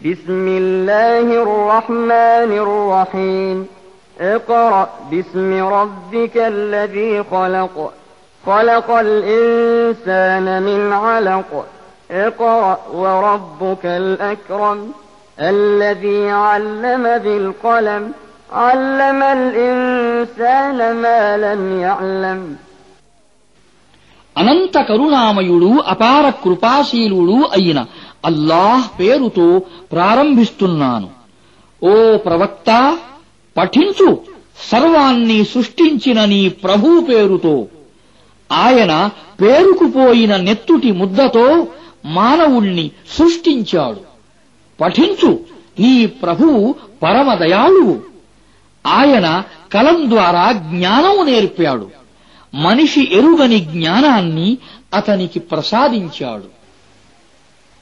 بسم الله الرحمن الرحيم اقرأ باسم ربك الذي خلق خلق الإنسان من علق اقرأ وربك الأكرم الذي علم بالقلم علم الإنسان ما لم يعلم అనంత కరుణామయుడు అపార కృపాశీలుడు అయిన అల్లాహ్ పేరుతో ప్రారంభిస్తున్నాను. ఓ ప్రవక్త పఠించు. సర్వాన్ని సృష్టించిన నీ ప్రభు పేరుతో. ఆయన పేరుకుపోయిన నెత్తుటి ముద్దతో మానవుణ్ణి సృష్టించాడు. పఠించు. నీ ప్రభువు పరమదయాళువు. ఆయన కలం ద్వారా జ్ఞానం నేర్పాడు. మనిషి ఎరుగని జ్ఞానాన్ని అతనికి ప్రసాదించాడు.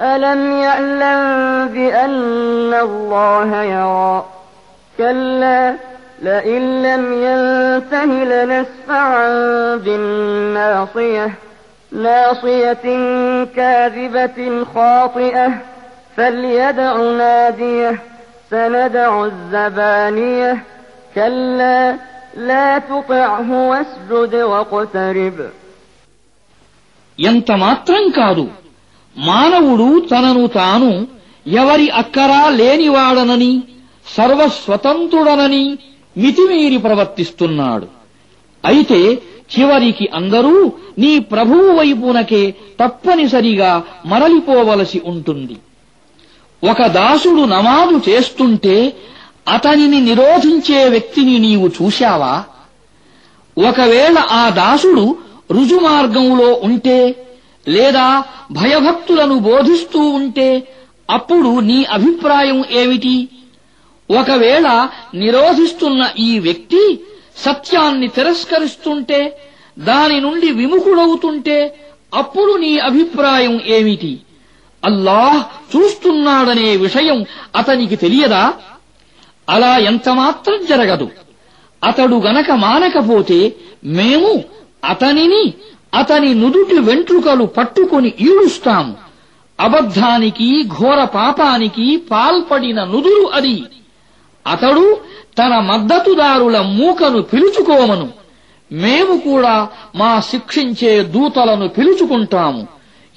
ألم يعلم بأن الله يرى كلا لئن لم ينته لنسفعا بالناصية ناصية كاذبة خاطئة فليدع ناديه سندع الزبانية كلا لا تطعه واسجد واقترب ఎంత మాత్రం కాదు మానవుడు తనను తాను ఎవరి అక్కరా లేనివాడనని సర్వస్వతంత్రుడనని మితిమీరి ప్రవర్తిస్తున్నాడు. అయితే చివరికి అందరూ నీ ప్రభువు వైపునకే తప్పనిసరిగా మరలిపోవలసి ఉంటుంది. ఒక దాసుడు నమాజు చేస్తుంటే అతనిని నిరోధించే వ్యక్తిని నీవు చూశావా? ఒకవేళ ఆ దాసుడు రుజుమార్గంలో ఉంటే లేదా భయభక్తులను బోధిస్తూ ఉంటే అప్పుడు నీ అభిప్రాయం ఏమిటి? ఒకవేళ నిరోధిస్తున్న ఈ వ్యక్తి సత్యాన్ని తిరస్కరిస్తుంటే దాని నుండి విముఖుడవుతుంటే అప్పుడు నీ అభిప్రాయం ఏమిటి? అల్లాహ్ చూస్తున్నాడనే విషయం అతనికి తెలియదా? అలా ఎంతమాత్రం జరగదు. అతడు గనక మానకపోతే మేము అతనిని అతని నుదుటి వెంట్రుకలు పట్టుకొని ఈడుస్తాము అబద్ధానికి ఘోర పాపానికి పాల్పడిన నుదురు అది. అతడు తన మద్దతుదారుల మూకను పిలుచుకోమను. మేము కూడా మా శిక్షించే దూతలను పిలుచుకుంటాము.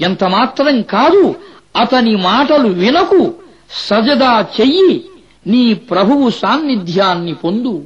ఎంత మాత్రం కాదు అతని మాటలు వినకు. సజదా చెయ్యి నీ ప్రభువు సాన్నిధ్యాన్ని పొందు.